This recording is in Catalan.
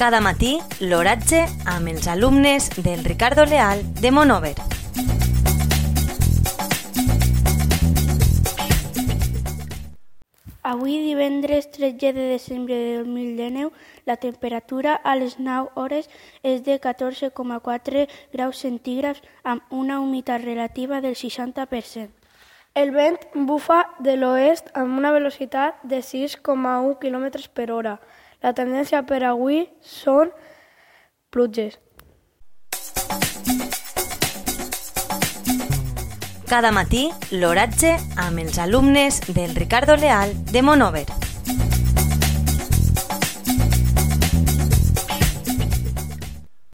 Cada matí, l'oratge amb els alumnes del Ricardo Leal de Monover. Avui, divendres 13 de desembre de 2019, la temperatura a les 9 hores és de 14,4 graus centígrads amb una humitat relativa del 60%. El vent bufa de l'oest amb una velocitat de 6,1 km per hora. La tendència per avui són pluges. Cada matí, l'oratge amb els alumnes del Ricardo Leal de Monover.